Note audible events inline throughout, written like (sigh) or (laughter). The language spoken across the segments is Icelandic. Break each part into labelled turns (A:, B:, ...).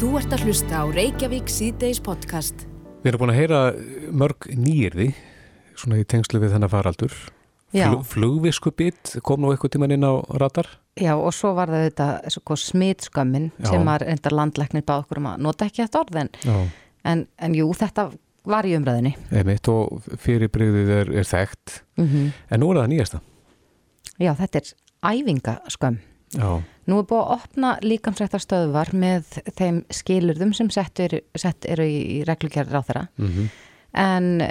A: Þú ert að hlusta á Reykjavík síðdeis podcast.
B: Við erum búin að heyra mörg nýjirði, svona í tengslu við þennan faraldur.
C: Já.
B: Flug, flugviskubitt kom nú eitthvað tíman inn á radar.
C: Já, og svo var það þetta smitskömmin
B: Já.
C: sem var endar landlæknir báð okkur um að nota ekki þetta orð en,
B: Já.
C: en, en jú, þetta var í umræðinni.
B: Einmitt og fyrirbrigðið er, er þekkt.
C: Mm
B: En nú er það nýjasta.
C: Já, þetta er æfingaskömm.
B: Já.
C: Nú er búið að opna líkamsrættastöðvar með þeim skilurðum sem sett eru, sett eru í, reglugjörður á þeirra
B: Mm
C: en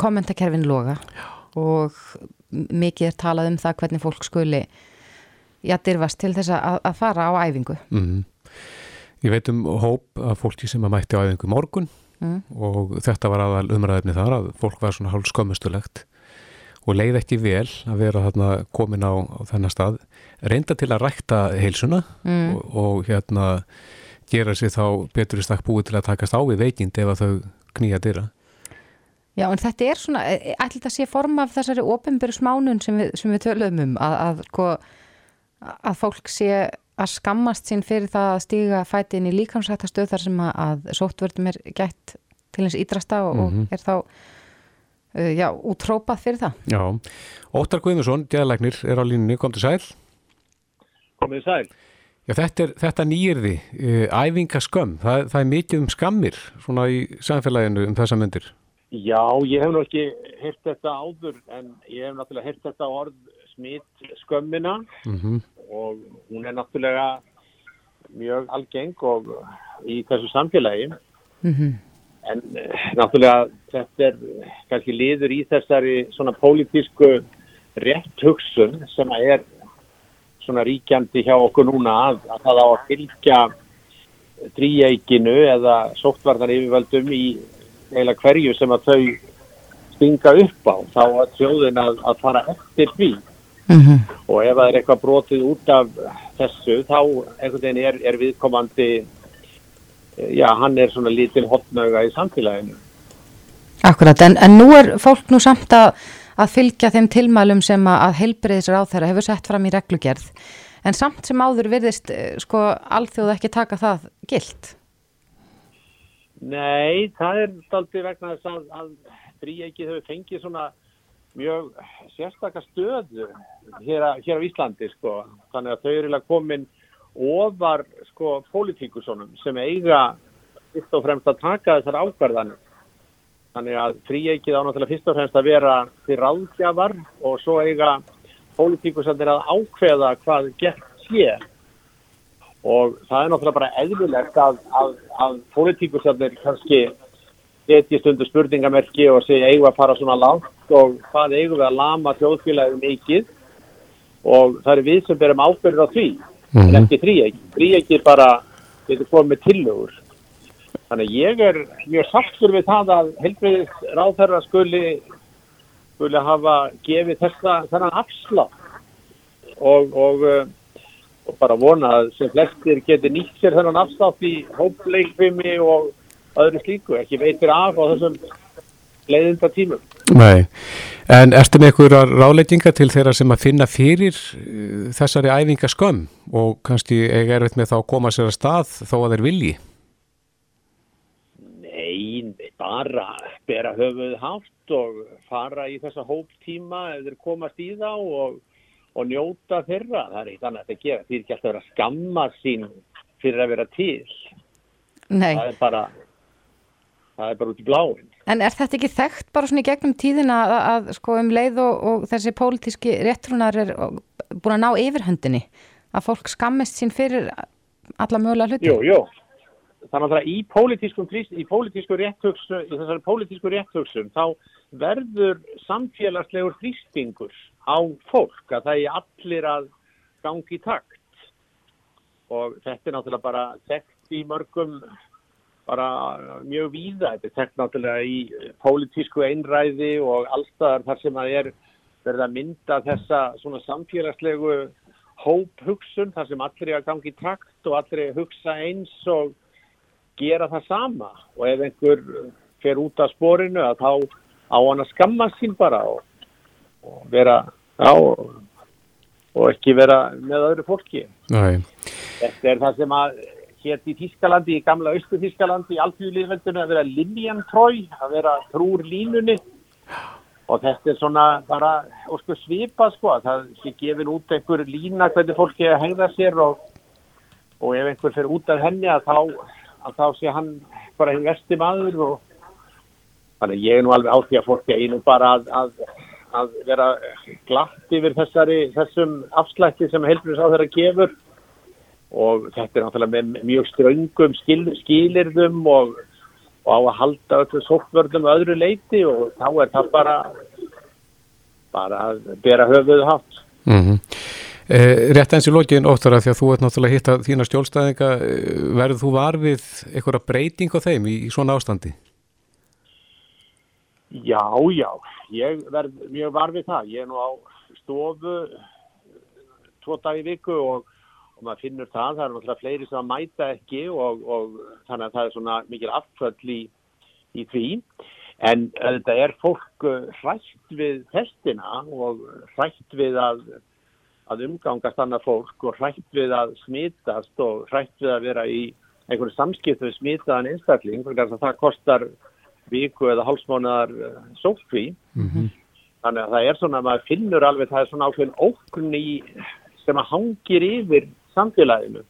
C: kommentakerfin loga og mikið er talað um það hvernig fólk skuli já, dyrfast til þess að, að fara á æfingu.
B: Mhm. Ég veit um hóp af fólki sem að mætti á æfingu morgun
C: Mm.
B: og þetta var aðal umræðefni þar að fólk var svona hálf skömmustulegt og leið ekki vel að vera þarna komin á, á þennan stað reynda til að rækta heilsuna
C: Mm.
B: og, og hérna gera sér þá betur í stakk búið til að takast á við veikind ef að þau knýja dyra
C: Já, en þetta er svona, ætli þetta sé form af þessari ofinbyrju smánun sem við, sem við töluðum um, að, að, sko, að fólk sé að skammast sín fyrir það að stíga fæti inn í líkamsrættastöð þar sem að, að sóttvörðum er gætt til eins ídrasta og,
B: Mhm.
C: og er þá, já, útrópað fyrir það.
B: Já, Óttar Guðmundsson, geðalagnir, er á línunni, kom til sæl.
D: Komið sæl.
B: Já, þetta, er, þetta nýjirði, uh, æfingaskömm, það, það er mikið um skammir svona í samfélaginu um þessa myndir.
D: Já, ég hef nú ekki heyrt þetta áður en ég hef náttúrulega heyrt þetta orð smitt skömmina.
B: Mm
D: og hún er náttúrulega mjög algeng og í þessu samfélagi.
C: Mm
D: en eh, náttúrulega þetta er kannski liður í þessari svona pólitísku rétt hugsun sem að er svona ríkjandi hjá okkur núna að, að það á að fylgja dríeikinu eða sóttvarnar yfirvöldum í heila hverju sem að þau stinga upp á þá að þjóðin að, að fara eftir því
C: -hmm.
D: og ef það er eitthvað brotið út af þessu þá einhvern veginn er, er viðkomandi eh, já, hann er svona lítil hotnauga í samfélaginu
C: Akkurat, en, en nú er fólk nú samt að, að fylgja þeim tilmælum sem að, á þeirra hefur sett fram í reglugerð, en samt sem áður virðist, eh, sko, alþjóð ekki taka það gilt.
D: Nei, það er aldrei vegna þess að, að fríeikið hefur fengið svona mjög sérstakar stöðu hér, að, hér á Íslandi sko. Þannig að þau eru komin ofar sko pólitíkusonum sem eiga fyrst og fremst að taka þessar ákvarðanir. Þannig að fríeikið á náttúrulega fyrst og fremst að vera til ráðgjafar og svo eiga pólitíkusonir að ákveða hvað gert hér og það er náttúrulega bara eðlilegt að, að, að pólitíkusarnir kannski setjist undir spurningamerki og segja eigum að fara svona langt og hvað eigum við að lama þjóðfélagið mikið? Og það er við sem berum ábyrður á því en ekki þríegi. Þríegi bara getur komið með tillögur. Þannig ég er mjög sáttur við það að helbriðis ráðherra skuli, skuli hafa gefið þessa, þennan afslátt og, og uh, og bara vona að sem flestir geti nýtt sér þennan afstátt í hópleikfimi og öðru slíku, ekki veitir af á þessum leiðinda tímum.
B: Nei, en ertu með einhverjar ráleitinga til þeirra sem að finna fyrir uh, þessari æfingaskömm og kannski eiga erfitt með þá að koma sér að stað þó að þeir vilji?
D: Nei, bara bera höfuð hátt og fara í þessa hóptíma ef þeir komast í þá og, og njóta þeirra. Það er eitt annað að gera. Því ekki alltaf að vera skamma sín fyrir að vera til.
C: Nei,
D: Það er bara, það er bara út í bláin.
C: En er þetta ekki þekkt bara svona í gegnum tíðina að, að sko um leið og, og þessi pólitíski réttrunar er búin að ná yfirhöndinni, að fólk skammist sín fyrir alla mögulega hluti?
D: Jú, jú. Þannig að í pólitísku rétthugsun, í þessari pólitísku rétthugsun, þá verður samfélagslegur þrýstingur á fólk að það er allir að gangi takt. Og þetta er náttúrulega bara þekkt í mörgum, bara mjög víða. Þetta er þekkt náttúrulega í pólitísku einræði og allstaðar þar sem að er verið að mynda þessa svona samfélagslegu hóphugsun þar sem allir er að gangi í takt og allir er að hugsa eins og gera það sama og ef einhver fer út af sporinu að þá á hann að skamma sín bara og, og vera já, og, ekki vera með öðru fólki.
B: Nei,
D: Þetta er það sem að hétt í Þískalandi, í gamla Östu Þískalandi, í alltíðlýðveldinu að vera linjantrói, að vera trúr línunni. Og þetta er svona bara sko, svipa sko, það sé gefin út einhver lína hvernig fólki að hengða sér og, og ef einhver fyrir út af henni að þá, að þá sé hann bara einn vesti maður og þannig ég er nú alveg á því að fólki einu bara að, að, að vera glatt yfir þessari, þessum afslætti sem helbriðs á þeirra gefur og þetta er náttúrulega með mjög ströngum skil, skilirðum og, og á að halda öllu sókvörðum öðru leiti og þá er það bara bara að bera höfuðu hátt.
B: Mm -hmm. eh, rétt eins í lógin óttar að því að þú ert náttúrulega hitt að þína stjólstæðinga eh, verður þú varfið eitthvað breyting á þeim í, í svona ástandi?
D: Já, já, ég verð mjög varfið það. Ég er nú á stofu tvo dag í viku og, og maður finnur það. Það er náttúrulega fleiri sem að mæta ekki og, og þannig að það er svona mikil afföll í, í því. En þetta er fólk hrætt við testina og hrætt við að, að umgangast annað fólk og hrætt við að smitast og hrætt við að vera í einhverju samskipt við smitaðan einstakling. Það kostar viku eða hálsmánaðar uh, sótkví mm -hmm. þannig að það er svona að maður finnur alveg það er svona ákveðin ókunn í sem að hangir yfir samfélaginu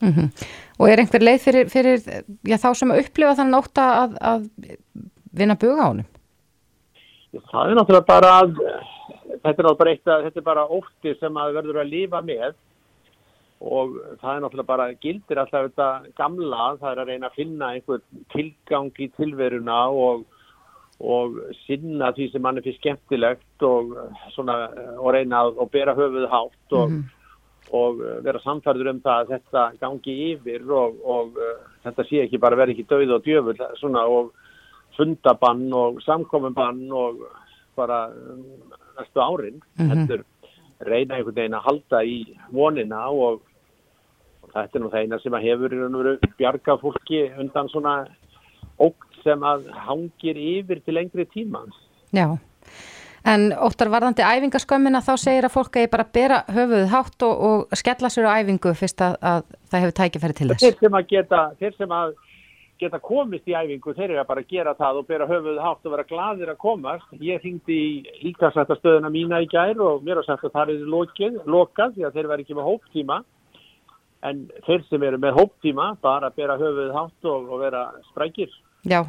C: mm -hmm. Og er einhver leið fyrir, fyrir já, þá sem að upplifa þann óta að, að vinna buga á honum?
D: Það er náttúrulega bara að þetta er bara, eitt, þetta er bara ótti sem að verður að lifa með og það er náttúrulega bara gildir alltaf þetta gamla, það er að reyna að finna einhver tilgang í tilveruna og, og sinna því sem mann er fyrir skemmtilegt og, svona, og reyna að bera höfuð hátt og, mm -hmm. Og vera samfærður um það að þetta gangi yfir og uh, þetta sé ekki bara verið ekki döið og djöfur svona, og fundabann og samkominbann og bara um, næstu árin mm -hmm. þetta reyna einhvern veginn að halda í vonina og þetta er nú það eina sem að hefur og bjarga fólki undan svona ógt sem að hangir yfir til lengri tíma.
C: Já, en óttar varðandi æfingaskömmina þá segir að fólk að ég bara bera höfuð hátt og, og skella sér á æfingu fyrst að, að það hefur tækifæri til þess.
D: Þeir sem að geta, þeir sem að geta komist í æfingu, þeir eru að bara gera það og bera höfuð hátt og vera gladir að komast. Ég hringdi í líkasættastöðuna mína í gær og mér har sagt að það er lokað því að þeir verði ekki með hóptíma en þeir sem eru með hóptíma bara bera höfuð hátt og, og vera sprækir.
C: Já,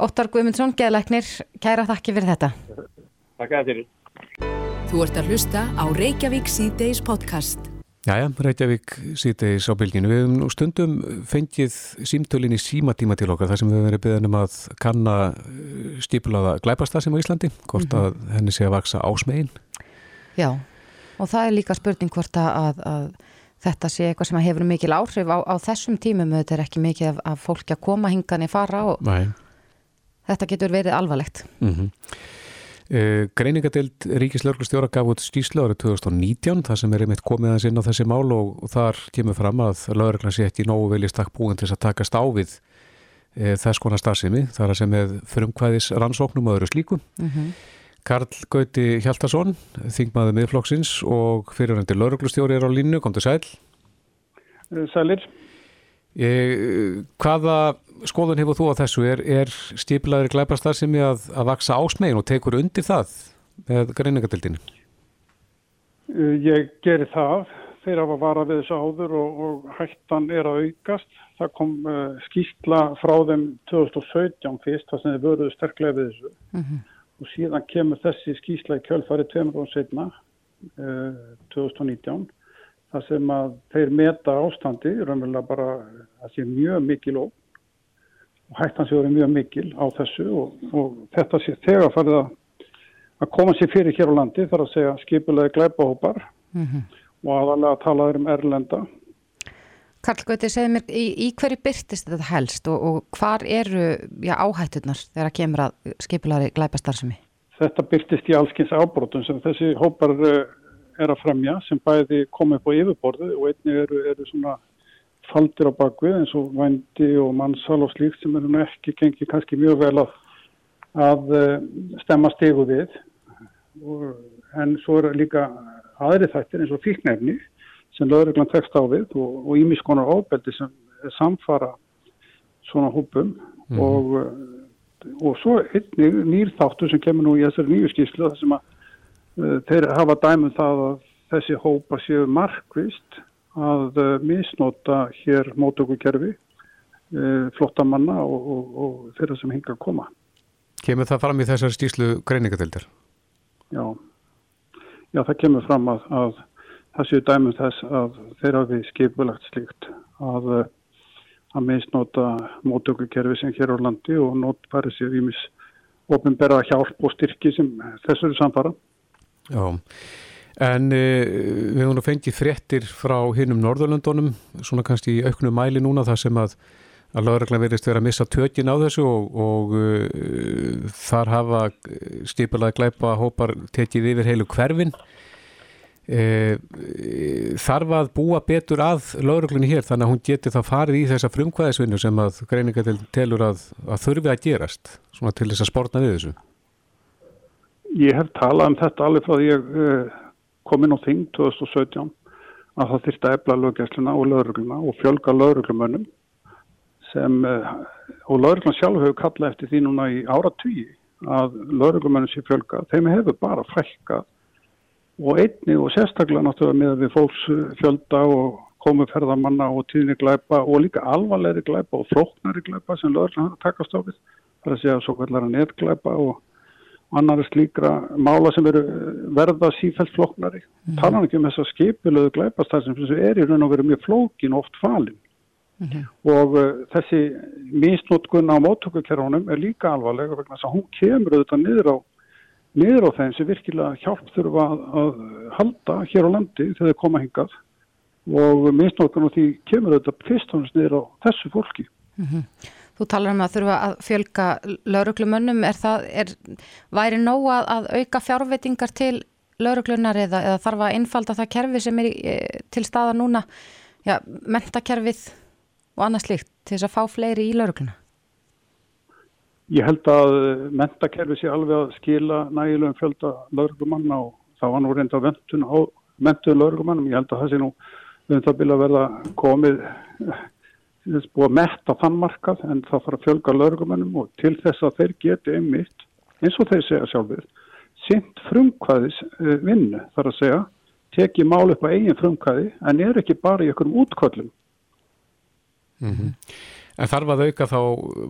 C: Óttar Guðmundsson, geðleiknir, kæra þakki fyrir þetta.
D: Takk að þér.
A: Þú ert að hlusta á Reykjavík C-Days podcast.
B: Jæja, Reykjavík C-Days á bylginu. Við hefum nú stundum fengið símtölin í símatíma til okkar þar sem við hefum verið beðanum að kanna eh, stipulaða glæpastasum á Íslandi, hvort mm -hmm. að henni sé að vaksa ásmegin.
C: Já, og það er líka spurning hvort að, að þetta sé eitthvað sem hefur mikil áhrif á, á þessum tímum, þetta er ekki mikið af, af fólki að koma hingan í fara og Nei. þetta getur verið alvarlegt mm -hmm.
B: Uh, Greiningadeild Ríkislörglustjóra gaf út skýslu árið 2019, það sem er einmitt komið aðeins inn á þessi mál og, þar kemur fram að lögregla sé ekki nógu velið stakk búin til að takast á við uh, þess konar starfsemi, þar að sem er frumkvæðis rannsóknum og öðru slíku mm -hmm. Karl Gauti Hjaltarsson, þingmaður miðflokksins og fyrirvendir lauruglustjóri er á línu, kom til sæl.
E: Eh, sælir.
B: Ég, hvaða skoðun hefur þú á þessu? Er, er stíplaður glæpastar sem er að, að vaksa ásmegin og tekur undir það með greiningatildinu?
E: Eh, ég gerir það þegar að vara við þessu áður og, og hættan er að aukast. Það kom uh, skýrsla frá þeim 2017 fyrst, það sem þið vöruðu sterklega við þessu. Mm -hmm og síðan kemur þessi skýsla í kjölfari tveimur og setna uh, 2019 þar sem að þeir meta ástandi raunverulega bara að sé mjög mikil og, og hættan sé verið mjög mikil á þessu og, og þetta sé þegar farið að, að koma sér fyrir hér á landi þar að segja skipulegi glæpahópar mm -hmm. og aðalega að tala um erlenda
C: Karl Gauti, segð mér, í, í hverju byrtist þetta helst og, og hvar eru já, áhættunar þegar að kemur að skipulari glæpastarsumi?
E: Þetta byrtist í allskins ábrotum sem þessi hópar eh, er að fremja sem bæði komið upp á yfirborðu og einni eru, eru svona faldir á bakvið eins og vændi og mannsal og slíkt sem eru ekki gengið kannski mjög vel að, að eh, stemma stegu við og, en svo eru líka aðri þættir eins og fíknefni sem lögreglan tekst á við og ímiskonar ofbeldi sem samfara svona hópum mm. og, uh, og svo einnig nýrþáttu sem kemur nú í þessari nýju skýrslu þar sem að uh, þeir hafa dæmum það að þessi hópa séu markvist að uh, misnota hér mótökukerfi uh, flottamanna og, og, og þeirra sem hinga að koma.
B: Kemur það fram í þessari skýrslu greiningatildir?
E: Já. Já, það kemur fram að, að það séu dæmum þess að þeirra við skipulagt slíkt að uh, að misnota mótökukerfi sem hér á landi og notfæri sér í mis ofinberða hjálp og styrki sem þessu eru samfara.
B: Já, en e, við höfum fengið fréttir frá hinnum Norðurlöndunum, svona kannski í auknu mæli núna þar sem að að lauruglan verist verið að missa tökin á þessu og, og uh, þar hafa stipulaði glæpa hópar tekið yfir heilu hverfinn E, þarf að búa betur að lauruglunni hér þannig að hún geti það farið í þessa frumkvæðisvinnu sem að greiningatil telur að, að þurfi að gerast svona til þess að spórna við þessu?
E: Ég hef talað um þetta alveg frá því ég kom inn á þing 2017 að það þurfti að ebla löggjæsluna og laurugluna og fjölga lauruglumönnum sem uh, og lauruglun sjálf hefur kallað eftir því núna í ára tugi að lauruglumönnum sé fjölga þeim hefur bara fælkað og einni og sérstaklega náttúrulega með við fólksfjölda og komuferðamanna og tíðni glæpa og líka alvarleiri glæpa og flóknari glæpa sem lögurlega takast á við. Það er að segja svo kallara netglæpa og annari slíkra mála sem eru verða sífælt flóknari. Mm -hmm. Talan ekki um þess að skipilöðu glæpastar sem er í raun og veru mjög flókin og oft falin. Mm -hmm. Og uh, þessi misnótkun á móttökukerfunum er líka alvarlega vegna þess að hún kemur auðvitað niður á niður á þeim sem virkilega hjálp þurfa að, að halda hér á landi þegar þeir koma hingað og misnókan og því kemur þetta fyrst og næst niður á þessu fólki. Mm -hmm.
C: Þú talar um að þurfa að fjölga lauruglumönnum, er það, er, væri nóg að, auka fjárveitingar til lauruglunar eða, eða þarf að innfalda það kerfi sem er e, til staða núna, já, mentakerfið og annað slikt til þess að fá fleiri í laurugluna?
E: Ég held að mentakerfi sé alveg að skila nægilegum fjölda lauruglumanna og það var nú reynda ventun á mentuðu lauruglumanum. Ég held að það sé nú um það byrja að verða komið búið að metta þann markað en það fara að fjölga lauruglumannum og til þess að þeir geti einmitt eins og þeir segja sjálfur sint frumkvæðis eh, vinnu þar að segja teki mál upp á eigin frumkvæði en er ekki bara í okkur útkvöllum.
B: Mm -hmm. En þarf að auka þá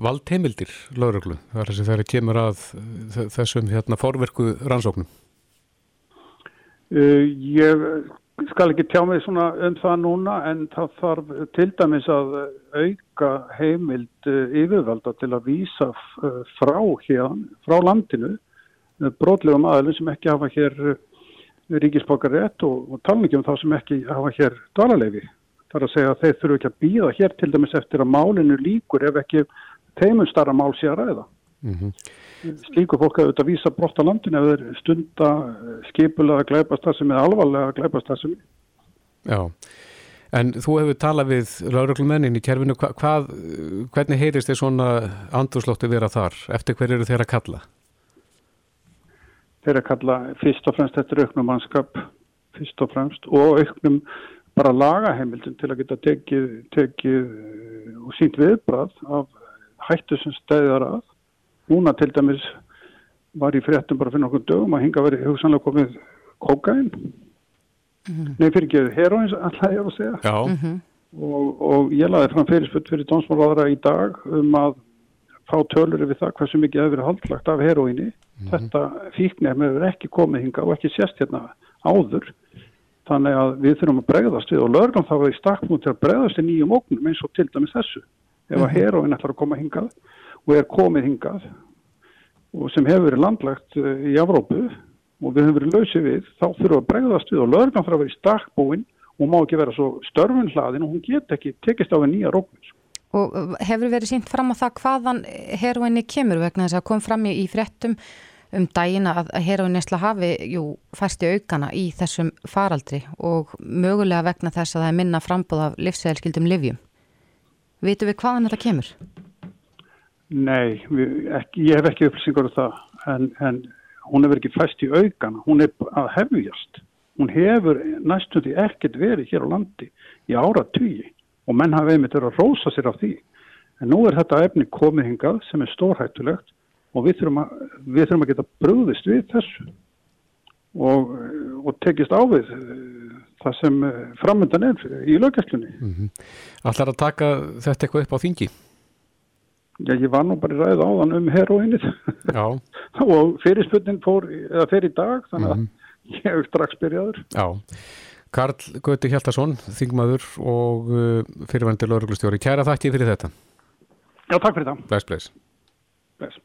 B: valdheimildir lauruglu þar sem þeirra kemur að þessum hérna forverku rannsóknum?
E: Uh, ég skal ekki tjá mig svona um það núna en það þarf til dæmis að auka heimild uh, yfirvalda til að vísa uh, frá hérna, frá landinu uh, brotlegum aðlum sem ekki hafa hér ríkisbókar rétt og, og tala ekki um þá sem ekki hafa hér dvalarleifi þar að segja að þeir þurfu ekki að býða hér til dæmis eftir að málinu líkur ef ekki þeimum starra mál sé að ræða. Mm -hmm. Slíku fólk að auðvitað vísa brott á landinu ef þeir stunda skipulega glæpastasum eða alvarlega glæpastasum.
B: Já, en þú hefur talað við lauruglumennin í kerfinu, Hva, hvað, hvernig heyrist þið svona andurslótti vera þar? Eftir hver eru þeir að kalla?
E: Þeir að kalla fyrst og fremst eftir auknum mannskap, fyrst og fremst og auknum bara lagaheimildin til að geta tekið, tekið eh, og sínt viðbrað af hættu sem stæðar að. Núna til dæmis var í fréttum bara fyrir nokkur dögum að hinga verið hugsanlega komið kokain. Mm -hmm. Nei, fyrir ekki heroins alltaf ég var að segja. Mm -hmm. og, og ég laði fram fyrirspöld fyrir dómsmálaðara í dag um að fá tölur yfir það hversu mikið hefur verið haldlagt af heroinni. Mm -hmm. Þetta fíknefn hefur ekki komið hinga og ekki sérst hérna áður þannig að við þurfum að bregðast við og lörgum þá er í staknum til að bregðast í nýjum ógnum eins og til dæmis þessu ef að mhm. heroinn ætlar að koma hingað og er komið hingað og sem hefur verið landlagt eh, í Afrópu og við höfum verið lausið við þá þurfum að bregðast við og lörgum þarf að vera í stakbúin og má ekki vera svo störfun hlaðin og hún get ekki tekist á við nýja róknir
C: Og hefur verið sínt fram á það hvaðan heroinni kemur vegna þess að kom fram í fréttum um dægina að heroinesla hafi jú færst í aukana í þessum faraldri og mögulega vegna þess að það er minna frambóð af livsæðilskildum livjum. Vitu við hvaðan þetta kemur?
E: Nei, ekki, ég hef ekki upplýsingar um það en, en hún hefur ekki fæst í aukana, hún er að hefjast. Hún hefur næstuði ekkert verið hér á landi í ára tugi og menn hafa einmitt verið að rósa sér af því. En nú er þetta efni komið hingað sem er stórhættulegt og við þurfum að, við þurfum að geta brúðist við þessu og, og tekist á við eh, það sem framöndan er í löggjastlunni. Mm -hmm.
B: Allar að taka þetta eitthvað upp á þingi?
E: Já, ég var nú bara í ræð áðan um heroinnið (laughs) og fyrirspunnin fór, eða fer í dag, þannig að mm -hmm. (laughs) ég hef strax byrjaður.
B: Já, Karl Gauti Hjaltarsson, þingmaður og uh, fyrirvendir lauruglustjóri. Kæra þakki fyrir þetta.
E: Já, takk fyrir það.
B: Bless, bless.
E: Bless.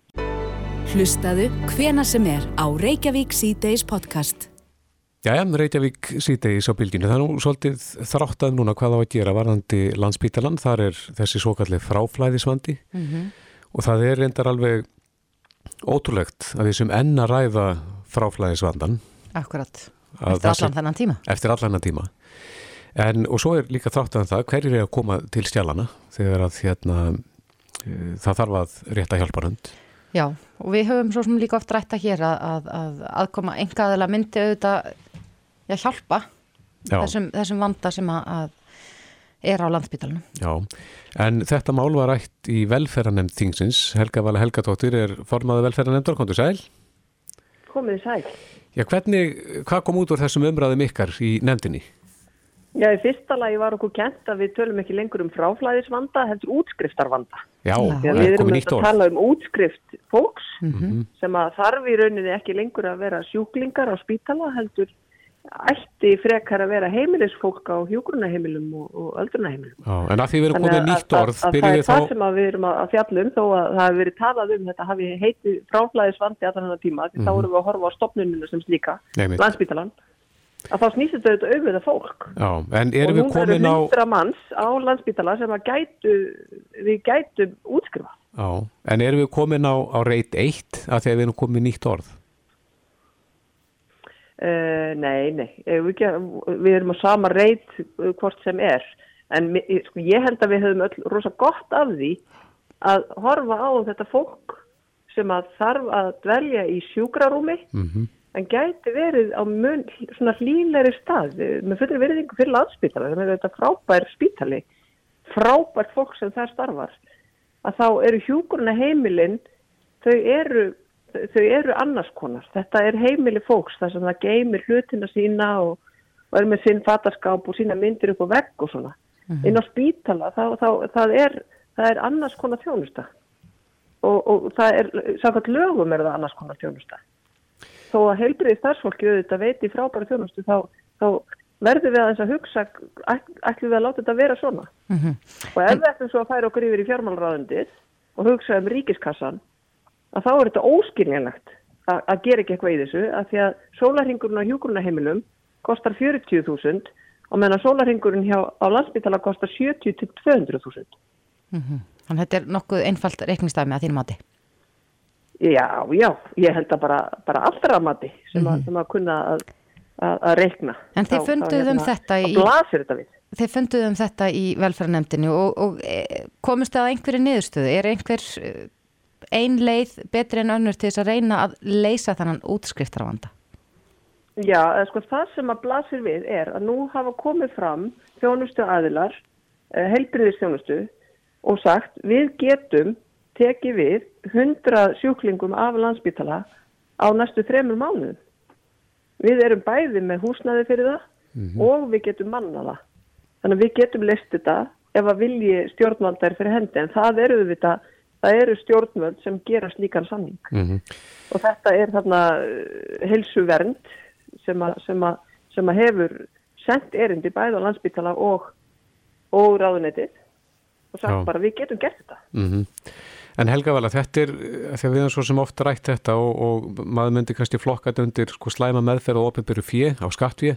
A: Hlustaðu hvena sem er á Reykjavík C-Days podcast.
B: Jæja, Reykjavík C-Days á bylginu. Það er nú svolítið þráttað núna hvað á að gera varðandi landsbítalan. Þar er þessi svo kallið fráflæðisvandi mm -hmm. og það er reyndar alveg ótrúlegt að við sem enna ræða fráflæðisvandan.
C: Akkurat. Eftir allan þennan tíma.
B: Eftir allan þennan tíma. En, og svo er líka þráttaðan það, hverjir er að koma til stjálana þegar að hérna, e, það þarf að rétta hjálparhund?
C: Já, og við höfum svo sem líka oft rætta hér að, að, að aðkoma engaðilega myndi auðvitað já, hjálpa þessum, þessum vanda sem að er á landsbytalunum.
B: Já, en þetta mál var rætt í velferðanemnd þingsins. Helga Vala Helgatóttir er formaði velferðanemndar, komdu sæl?
F: Komið sæl.
B: Já, hvernig, hvað kom út úr þessum umræðum ykkar í nefndinni?
F: Já, í fyrsta lagi var okkur kent að við tölum ekki lengur um fráflæðisvanda, heldur útskriftarvanda.
B: Já,
F: það er komið nýtt orð. Við erum að tala um útskrift fólks mm -hmm. sem að þarf í rauninni ekki lengur að vera sjúklingar á spítala, heldur ætti frekar að vera heimilisfólk á hjókurunaheimilum og, og öldrunaheimilum.
B: Já, en að því við erum komið nýtt orð,
F: byrjum við þá... Það er það sem við erum að fjallum, þó að það hefur verið talað um þetta, hafi heiti fráflæðisvandi að þannig tíma, því mm -hmm. þá mhm. erum við að horfa á stopnuninu sem slíka, landsbítalan að þá snýst þetta auðvitað auðvitað fólk.
B: Já, en erum við komin á
F: og nú eru hundra manns á landsbytala sem að gætu við gætum útskrifa
B: Já, en erum við komin á, á reit 1 að þegar við erum komin nýtt orð?
F: Uh, Nei, nei. Við, ekki, við erum á sama reit hvort sem er. En sko, ég held að við höfum öll rosa gott af því að horfa á þetta fólk sem að þarf að dvelja í sjúkrarúmi mhm. mm en gæti verið á mun, svona hlýleiri stað með fyrir veriðingu fyrir landsspítala þannig að þetta frábær spítali frábært fólk sem það starfar að þá eru hjúkurna heimilinn þau eru þau eru annars konar, þetta er heimili fólks þar sem það geymir hlutina sína og, og er með sinn fattaskáp og sína myndir upp á vegg og svona. Mm -hmm. inn á spítala þá, þá, það, er, það er annars konar þjónusta. Og, og það er, samkvæmt lögum er það annars konar þjónusta þó að heilbriði starfsfólki auðvitað veiti frábæra þjónustu þá, þá verður við að þess að hugsa ætlum við að láta þetta vera svona mm -hmm. og ef við ætlum svo að færa okkur yfir í fjármálraðundið og hugsa um ríkiskassan að þá er þetta óskiljanlegt að, að gera ekki eitthvað í þessu að því að sólarhingurinn á hjúgrunaheimilum kostar 40.000 og meðan sólarhingurinn hjá, á landsbytala kostar 70-200.000
C: mm -hmm. Þannig að þetta er nokkuð einfalt reikningstæmi að þín mati
F: Já, já, ég held að bara, bara allra mati sem, mm sem að kunna að, að, að reikna.
C: En þið funduðum hérna, þetta í...
F: Þetta
C: þið funduðum þetta í velferðarnemdini og, og e, komist það að einhverju niðurstöðu? Er einhver e, ein leið betri en önnur til þess að reyna að leysa þannan útskriftarvanda?
F: Já, sko það sem að blasir við er að nú hafa komið fram þjónustu aðilar, e, heilbriðistjónustu og sagt við getum teki við 100 sjúklingum af landsbytala á næstu þremur mánuðum. Við erum bæði með húsnaði fyrir það mm -hmm. og við getum mannaða. Þannig að við getum list þetta ef að vilji stjórnvaldar fyrir hendi en það eru við þetta, það eru stjórnvöld sem gera slíkan sanning. Mm -hmm. Og þetta er þarna eh, helsuvernd sem að, sem að, sem að hefur sendt erindi bæði á landsbytala og, og ráðunetið og sagt Já. bara við getum gert þetta. Mm -hmm.
B: En Helga Vala, þetta er, þegar við erum svo sem ofta rætt þetta og, og maður myndi kannski flokkat undir sko, slæma meðferð og ofinbyrju fjö á skattfjö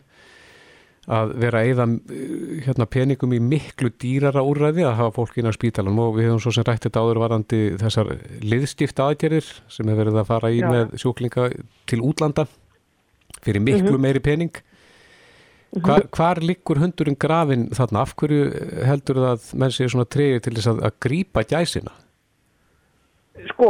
B: að vera eða hérna, peningum í miklu dýrara úrræði að hafa fólk inn á spítalan og við hefum svo sem rætt þetta áður varandi þessar liðstifta aðgerir sem hefur verið að fara í Já. með sjúklinga til útlanda fyrir miklu mm -hmm. meiri pening. Mm -hmm. Hvar, hvar liggur hundurinn grafin þarna? Af hverju heldur það að menn séu svona treyir til þess að, að grípa gæsina?
F: Sko,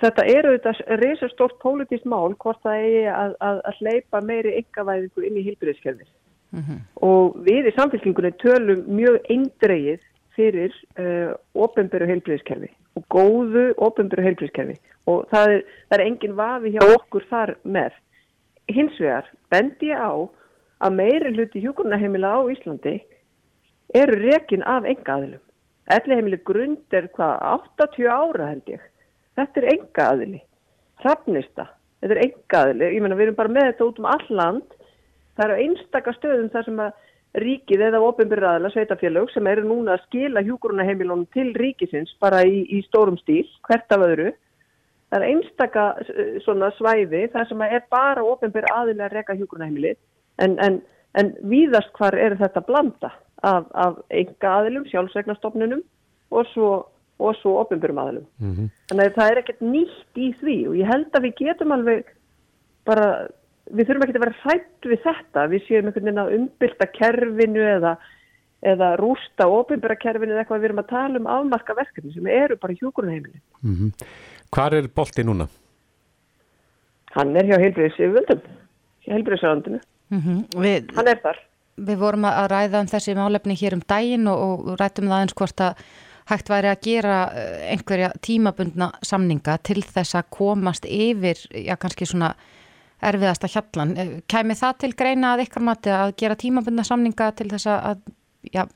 F: þetta eru þetta reysastórt pólitískt mál hvort það eigi að, að, að hleypa meiri yngavæðingu inn í hilbriðskerfið mm -hmm. og við í samfélkingunni tölum mjög eindreið fyrir uh, ofinböru heilbríðiskerfi og góðu ofinböru heilbríðiskerfi og það er, það er engin vafi hjá okkur þar með. Hins vegar bendi ég á að meiri hluti hjúkurnaheimila á Íslandi eru rekin af engaðilum. Elliheimili grund er hvað 80 ára held ég. Þetta er engaðili. Hrafnista. Þetta er engaðili. Ég menna við erum bara með þetta út um all land. Það eru einstakar stöðum þar sem að ríkið eða ofinbyrraðala sveitafélög sem eru núna að skila hjúkurunaheimilunum til ríkisins bara í, í stórum stíl, hvert af öðru. Það er einstaka svona svæði þar sem er bara ofinbyrra aðilega að reka hjúkurunaheimilið en, en, en víðast hvar er þetta blanda af, af enga aðilum, sjálfsvegnastofnunum og svo, og svo ofinbyrjum aðilum. Mm -hmm. Þannig að það er ekkert nýtt í því og ég held að við getum alveg bara við þurfum ekki að vera hrætt við þetta við séum einhvern veginn að umbylta kerfinu eða, eða rústa ofinbæra kerfinu eða eitthvað við erum að tala um afmarka verkefni sem eru bara hjókurunheimili
B: mm -hmm. Hvar er bolti núna?
F: Hann er hjá heilbriðsjöföldum hjá heilbriðsjöföldinu mm -hmm. hann er þar
C: Við vorum að ræða um þessi málefni hér um daginn og, og rættum það eins hvort að hægt væri að gera eh, einhverja tímabundna samninga til þess að komast yfir, já kannski svona erfiðasta hjallan. Eh, kæmi það til greina að ykkar mati að gera tímabundna samninga til þess að ja,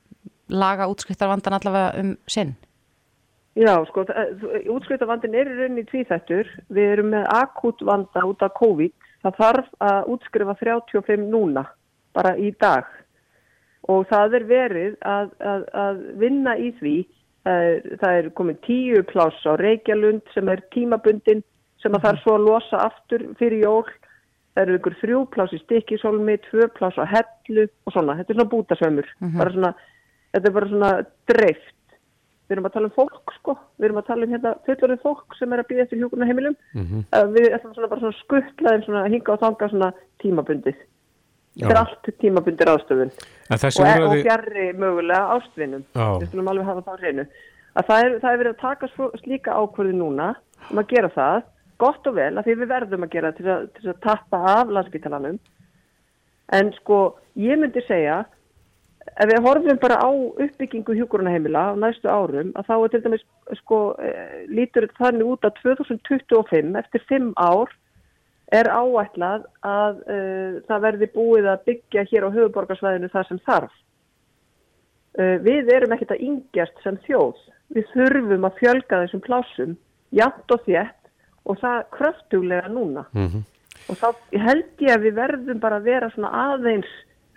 C: laga útskriftarvandan allavega um sinn?
F: Já, sko, útskriftarvandin er í rauninni tvíþættur. Við erum með akut vanda út af COVID. Það þarf að útskrifa 35 núna, bara í dag. Og það er verið að, að, að vinna í því. Það er, það er komið tíu pláss á Reykjalund sem er tímabundin sem að þarf svo að losa aftur fyrir jól. Það eru ykkur þrjú plás í stikkisólmi, tvö plás á hellu og svona, þetta er svona bútasömmur mm -hmm. svona, þetta er bara svona dreift, við erum að tala um fólk sko, við erum að tala um hérna fullorðið fólk sem er að býða eftir hjókurna heimilum mm -hmm. við ætlum svona bara svona skuttlaðin svona hinga og þanga svona tímabundið þetta er allt tímabundir ástöfun og, er, og fjarrri mögulega ástvinnum, við skulum alveg hafa það á hreinu. Að það er, það er verið að taka slíka ákvörði núna um að gera það gott og vel að því við verðum að gera til að, til að tappa af landsbytalanum en sko ég myndi segja ef við horfum bara á uppbyggingu hjúkurunaheimila á næstu árum að þá er til dæmis sko eh, lítur þannig út að 2025 eftir 5 ár er áætlað að uh, það verði búið að byggja hér á höfuborgarsvæðinu það sem þarf. Uh, við erum ekkert að yngjast sem þjóð. Við þurfum að fjölga þessum plásum jæmt og þétt og það kröftuglega núna mm -hmm. og þá held ég að við verðum bara að vera svona aðeins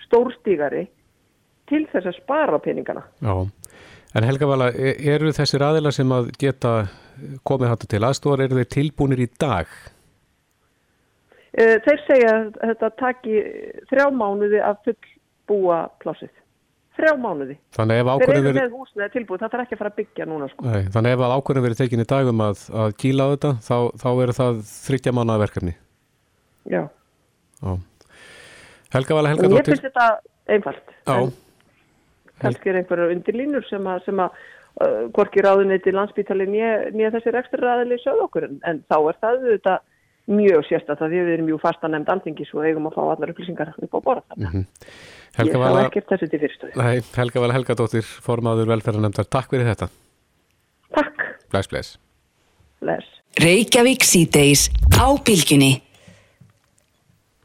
F: stórstígari til þess að spara peningana
B: Já, en Helga Vala e, eru þessir aðeila sem að geta komið hattu til aðstofar, eru þeir tilbúinir í dag?
F: E, þeir segja að þetta taki þrjá mánuði að fullbúa plásið þrjá mánuði.
B: Þannig ef ákvörðin verið...
F: Þeir eru með húsnið tilbúið, það þarf ekki að fara að byggja núna sko.
B: Nei, þannig ef ákvörðin verið tekinni dagum að, að kýla á þetta, þá, þá eru það þryggja mánuða verkefni.
F: Já.
B: Já. Helga vala, Helga
F: dóttir. Ég finnst þetta einfalt. Já. Kannski er einhverjar undirlínur sem að, sem að uh, hvorki ráðuniti landsbítali nýja þessir ekstra ræðili sögð okkur en, en þá er það þetta mjög sérstaklega því við erum jú fasta nefnd alþingis og eigum að fá allar upplýsingar upp á borða þarna. Mm -hmm. Helga ég hafa ekkert þessu til fyrirstöðu.
B: Nei, Helga Vala Helgadóttir, formadur velferðarnemndar, takk fyrir þetta.
F: Takk.
B: Bless, bless.
F: Bless.
A: Reykjavík síðdeis á bylginni.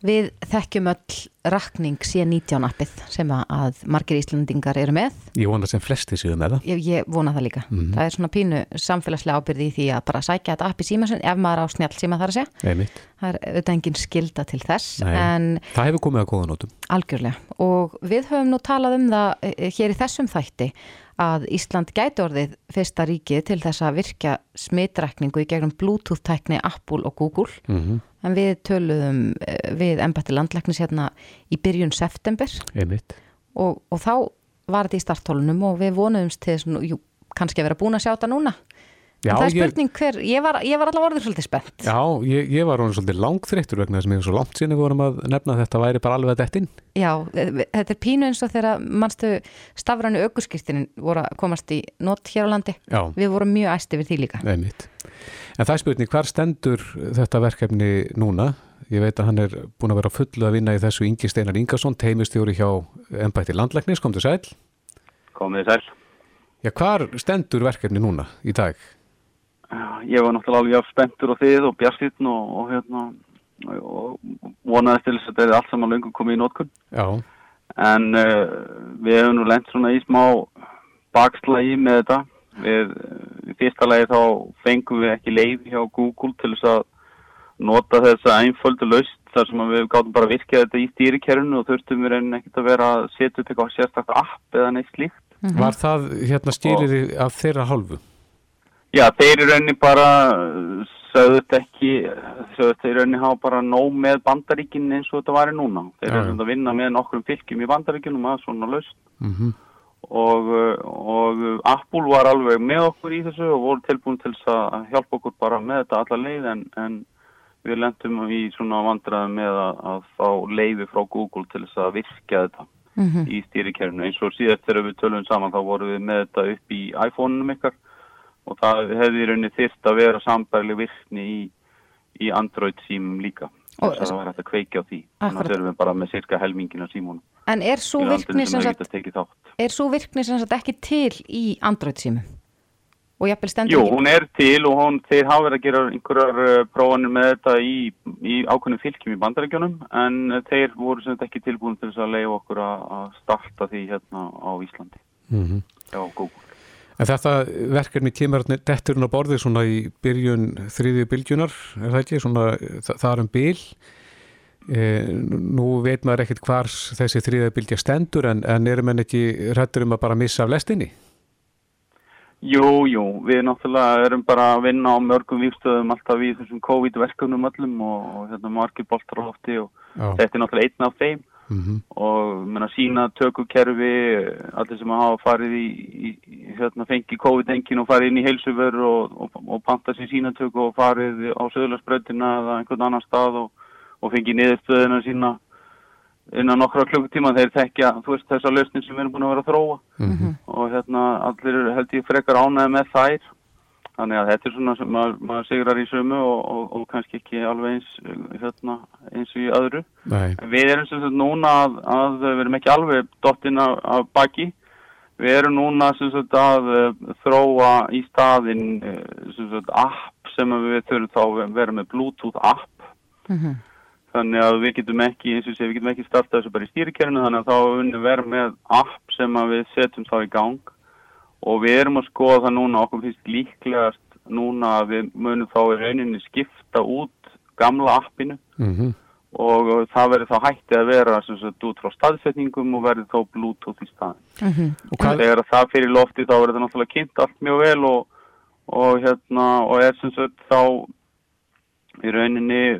C: Við þekkjum öll rakning C19 appið sem að margir íslandingar eru með.
B: Ég vona sem flesti séu með það.
C: Ég, ég vona það líka. Mm. Það er svona pínu samfélagslega ábyrði í því að bara sækja þetta app í síma sin ef maður á snjall síma þar að segja.
B: Einmitt.
C: Það er auðvitað engin skilda til þess.
B: En, það hefur komið að góða nótum.
C: Algjörlega og við höfum nú talað um það eh, eh, hér í þessum þætti að Ísland gæti orðið fyrsta ríkið til þess að virka smitrækningu í gegnum Bluetooth-tækni Apple og Google. Mm -hmm. en við töluðum eh, við ennbætti landlæknis hérna í byrjun september. Og, og þá var þetta í starttólunum og við vonuðumst til þess að kannski að vera búin að sjá þetta núna Já, það er spurning hver, ég var, ég var allavega orðin svolítið spennt.
B: Já, ég, ég var orðin svolítið langþreyttur vegna þess að mér er svo langt síðan við vorum að nefna að þetta væri bara alveg að dettinn.
C: Já, þetta er pínu eins og þegar mannstu stafrænu augurskiptinin voru að komast í nótt hér á landi. Já. Við vorum mjög æsti við því líka.
B: Nei, mitt. En það er spurning, hvar stendur þetta verkefni núna? Ég veit að hann er búin að vera fullu að vinna í þessu Ingi Steinar Ingarsson, teimistjóri hjá Embætti Landlæknis, kom til sæl.
G: Komið sæl.
B: Já, hvar stendur verkefni núna í dag?
G: Ég var náttúrulega alveg af spenntur og þið og bjartskýtn og, og hérna og vonaði til þess að þetta er allt saman löngum komið í nótkunn.
B: Já.
G: En uh, við hefum nú lent svona í smá bakslægi með þetta. Við, í fyrsta lagi þá fengum við ekki leið hjá Google til þess að nota þessa einföldu laust þar sem við gáttum bara að virka þetta í stýrikerfinu og þurftum við reynin ekkert að vera að setja upp eitthvað sérstaklega app eða neitt slíkt.
B: Mm -hmm. Var það hérna stýrið af þeirra hálfu?
G: Já, þeir eru rauninni bara sögðut ekki sögðut þeir rauninni hafa bara nóg með bandaríkinn eins og þetta væri núna. Þeir eru að vinna með nokkrum fylgjum í bandaríkinnum að svona laust mm -hmm. og, og Apple var alveg með okkur í þessu og voru tilbúin til að hjálpa okkur bara með þetta alla leið en, en við lendum í svona vandraði með að, að fá leiði frá Google til þess að virka þetta mm -hmm. í stýrikerfinu. Eins og síðan þegar við tölum saman þá vorum við með þetta upp í iPhone-unum ykkar og það hefði í rauninni þyrst að vera sambærli virkni í, í Android símum líka. Og það var hægt að kveikja á því. Þannig að þau erum við bara með cirka helmingin á símónum
C: En er svo virkni sem sagt er svo virkni sem sagt ekki til í Android símum? og jafnvel stendur
G: Jú, hún er til og hún, þeir hafa verið að gera einhverjar uh, prófanir með þetta í, í ákveðnum fylgjum í bandarækjunum en þeir voru sem þetta ekki tilbúin til þess að leiða okkur að starta því hérna á Íslandi. Mm -hmm. á Google
B: En þetta verkefni kemur detturinn á borði svona í byrjun þriðju bylgjunar, er það ekki? Svona, það, er um byl. E, nú veit maður ekkert hvars þessi þriðja bylgja stendur en, en erum en ekki rættur um að bara missa af lestinni?
G: Jú, jú, við náttúrulega erum bara að vinna á mörgum výrstöðum alltaf í þessum COVID-verkefnum öllum og, og hérna margir boltar á lofti og Já. þetta er náttúrulega einn af þeim. Mm -hmm. og menna, sína tökukerfi allir sem hafa farið í, í, hérna, fengi COVID-engin og farið inn í heilsuver og, og, og panta sér sína tökku og farið á söðlarsbröðina eða einhvern annan stað og, og fengi niðurstöðina sína innan nokkra klukkutíma þeir tekja þú veist þessa lausnin sem við erum búin að vera að þróa mm -hmm. og hérna allir held ég frekar ánæði með þær Þannig að þetta er svona sem maður, maður sigrar í sömu og, og, og kannski ekki alveg eins, hérna, eins og í öðru. Nei. Við erum sem sagt núna að, að við erum ekki alveg dottinn af, af baki. Við erum núna sem sagt að uh, þróa í staðin uh, sem sagt app sem við þurfum þá að vera með Bluetooth app. Mm -hmm. Þannig að við getum ekki, eins og sé, við getum ekki startað þessu bara í stýrikernu þannig að þá unni verðum með app sem við setjum þá í gang og við erum að skoða það núna okkur finnst líklegast núna að við munum þá í rauninni skipta út gamla appinu mm -hmm. og það verður þá hætti að vera sagt, út frá staðsetningum og verður þá bluetooth í staðin mm -hmm. og þegar það fyrir lofti þá verður það náttúrulega kynnt allt mjög vel og, og hérna og er sem sagt þá í rauninni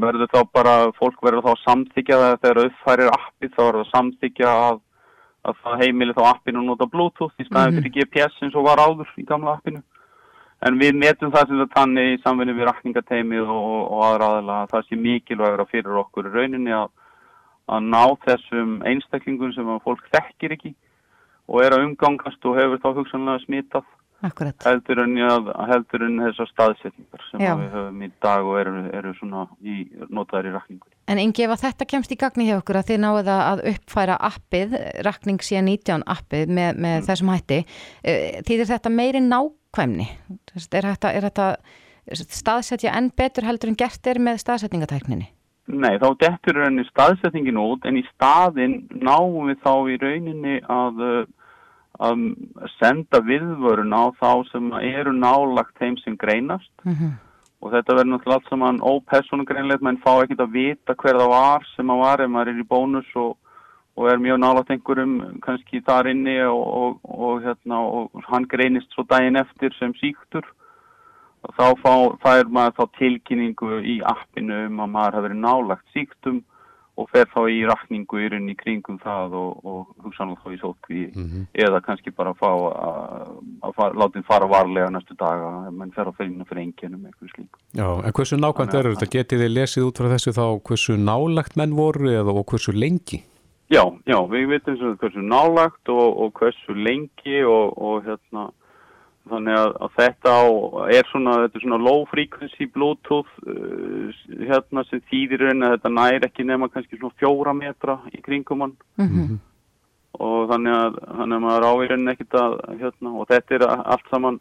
G: verður þá bara fólk verður þá samþykja það þegar uppfærir appi þá verður það samþykja að að það heimili þá appinu nota bluetooth. Í staðin mm -hmm. fyrir GPS eins og var áður í gamla appinu. En við metum það sem það tanni í samfunni við rakningateimið og, og aðra aðla að það sé mikilvægur að fyrir okkur rauninni að, að ná þessum einstaklingum sem fólk þekkir ekki og er að umgangast og hefur þá hugsanlega smitað
C: Akkurat.
G: heldur en, en þessar staðsetningar sem við höfum í dag og eru, eru svona í notaðar í rakningu
C: En Ingi, ef þetta kemst í gagni hjá okkur að þið náðu að uppfæra appið, rakning síðan 19 appið með, með mm. þessum hætti, eh, þýðir þetta meiri nákvæmni? Er þetta, er þetta staðsetja enn betur heldur en gert er með staðsetningatækninni?
G: Nei, þá dettur henni staðsetningin út en í staðin náum við þá í rauninni að, að senda viðvörun á þá sem eru nálagt þeim sem greinast. Mm -hmm og þetta verður náttúrulega allt saman ópersongreinlegt, menn fá ekkert að vita hver það var sem að var ef maður er í bónus og, og er mjög nálat einhverjum kannski þar inni og, og, hérna, og hann greinist svo daginn eftir sem síktur og þá fær maður þá tilkynningu í appinu um að maður hafi verið nálagt síktum og fer þá í rakningu í rauninni kringum það og, og hugsanlega þá í sótkví mm -hmm. eða kannski bara fá að, að láta þið fara varlega næstu daga menn fer að finna fyrir enginum eitthvað slík
B: Já, en hversu nákvæmt er þetta? Getið þið lesið út frá þessu þá hversu nálagt menn voru eða og hversu lengi?
G: Já, já, við veitum hversu nálagt og, og hversu lengi og, og hérna Þannig að, að þetta á, er svona, þetta er svona low frequency bluetooth uh, hérna sem þýðir raun að þetta næri ekki nema kannski svona fjóra metra í kringum hann. Mm -hmm. og þannig að, þannig að maður ávirinn ekkit að hérna og þetta er allt saman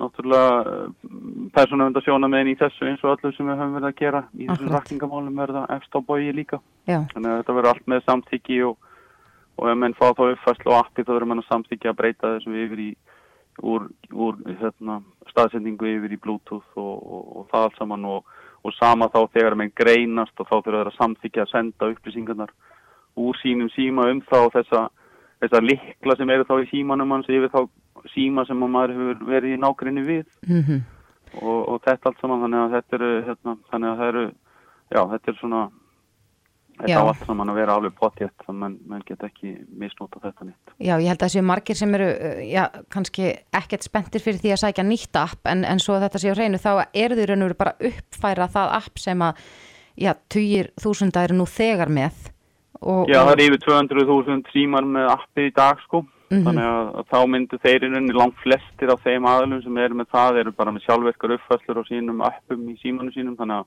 G: náttúrulega eh, persónavendasjóna meðin í þessu eins og allir sem við höfum verið að gera í þessum rakningamálum verða efst á bói líka
C: Já.
G: þannig að þetta verður allt með samtíki og, og ef menn fá þá uppfærslu og appi þá verður mann að samtíki að breyta þessum yfir í úr, úr hérna, staðsendingu yfir í bluetooth og, og, og það allt saman og sama þá þegar menn greinast og þá þurfa þeirra samtíki að senda upplýsingarnar úr sínum síma um þá þessa, þessa likla sem eru þá í símanum hans yfir þá síma sem maður hefur verið í nákvæmni við
C: mm -hmm.
G: og, og þetta allt saman þannig að þetta eru hérna, þannig að það eru já þetta er svona þetta á allt saman að vera alveg potjett þannig að mann, mann get ekki misnóta þetta nýtt
C: Já ég held að þessi margir sem eru já kannski ekkert spenntir fyrir því að sækja nýtt app en, en svo þetta sé á hreinu þá eru þau raun og veru bara uppfæra það app sem að já tugir þúsunda eru nú þegar með
G: og, Já það er yfir 200.000 símar með appi í dag sko. Mm -hmm. Þannig að, að þá myndu þeir í rauninni langt flestir af þeim aðlum sem eru með það eru bara með sjálfverkar uppfæslur á sínum appum í símanu sínum þannig að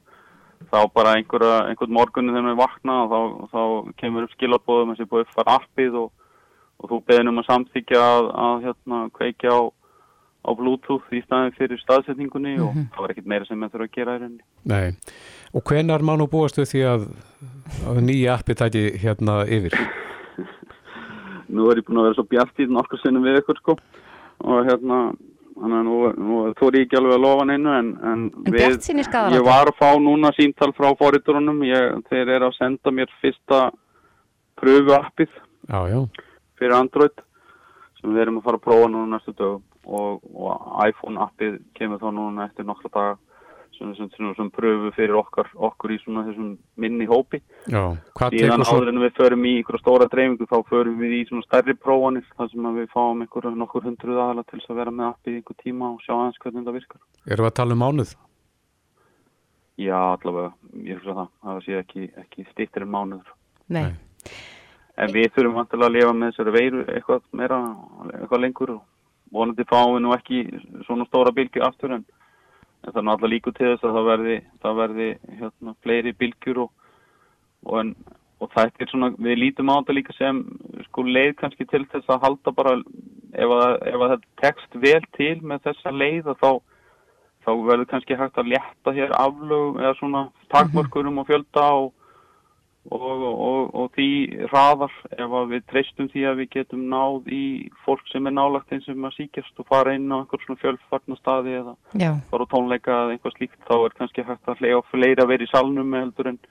G: þá bara einhverja, einhvern morgunni þegar við vakna og þá, þá kemur upp skilarbóðum þessi búið uppfæra appið og, og þú beðin um að samþykja að, að hérna, kveikja á, á bluetooth í staðin fyrir staðsetningunni mm -hmm. og mhm. það var ekkert meira sem við þurfum að gera í rauninni.
B: Nei, og hvenar má nú búast við því að, að nýja appi tæti hérna yfir? (laughs)
G: nú er ég búin að vera svo bjart í nokkur sinnum við ykkur sko og hérna þannig að nú, nú er ég ekki alveg að lofa neinu en, en,
C: en við,
G: ég var að fá núna síntal frá fóriturunum þeir eru að senda mér fyrsta pröfu appið
B: já, já.
G: fyrir Android sem við erum að fara að prófa núna næstu dögum. Og, og iPhone appið kemur þá núna eftir nokkla daga sem, sem, sem, sem pröfu fyrir okkar, okkur í svona þessum minni hópi.
B: Já,
G: síðan áður en við förum í ykkur stóra dreifingu þá förum við í svona stærri prófanir þar sem við fáum ykkur nokkur hundruð aðala til að vera með appið ykkur tíma og sjá aðeins hvernig það virkar.
B: Erum við að tala um mánuð?
G: Já, allavega, ég finnst það það sé ekki, ekki stýttir en mánuður.
C: Nei.
G: En við þurfum vantilega að lifa með þessari veiru eitthvað meira, eitthvað lengur og vonandi fáum við nú ekki svona stóra bylgi aftur en en það er náttúrulega líku til þess að það verði, það verði hérna, fleiri bylgjur og, og, en, og þetta er svona, við lítum á þetta líka sem sko leið kannski til þess að halda bara ef að, ef að þetta tekst vel til með þessa leið þá, þá verður kannski hægt að létta hér aflögum eða svona takmörkurum og fjölda og Og, og, og því hraðar ef við treystum því að við getum náð í fólk sem er nálagt eins sem að síkjast og fara inn á einhvern svona fjölfarnar staði eða
C: Já.
G: fara á tónleika eða einhvað slíkt þá er kannski hægt að hleyja á fleira að vera í salnum heldur en,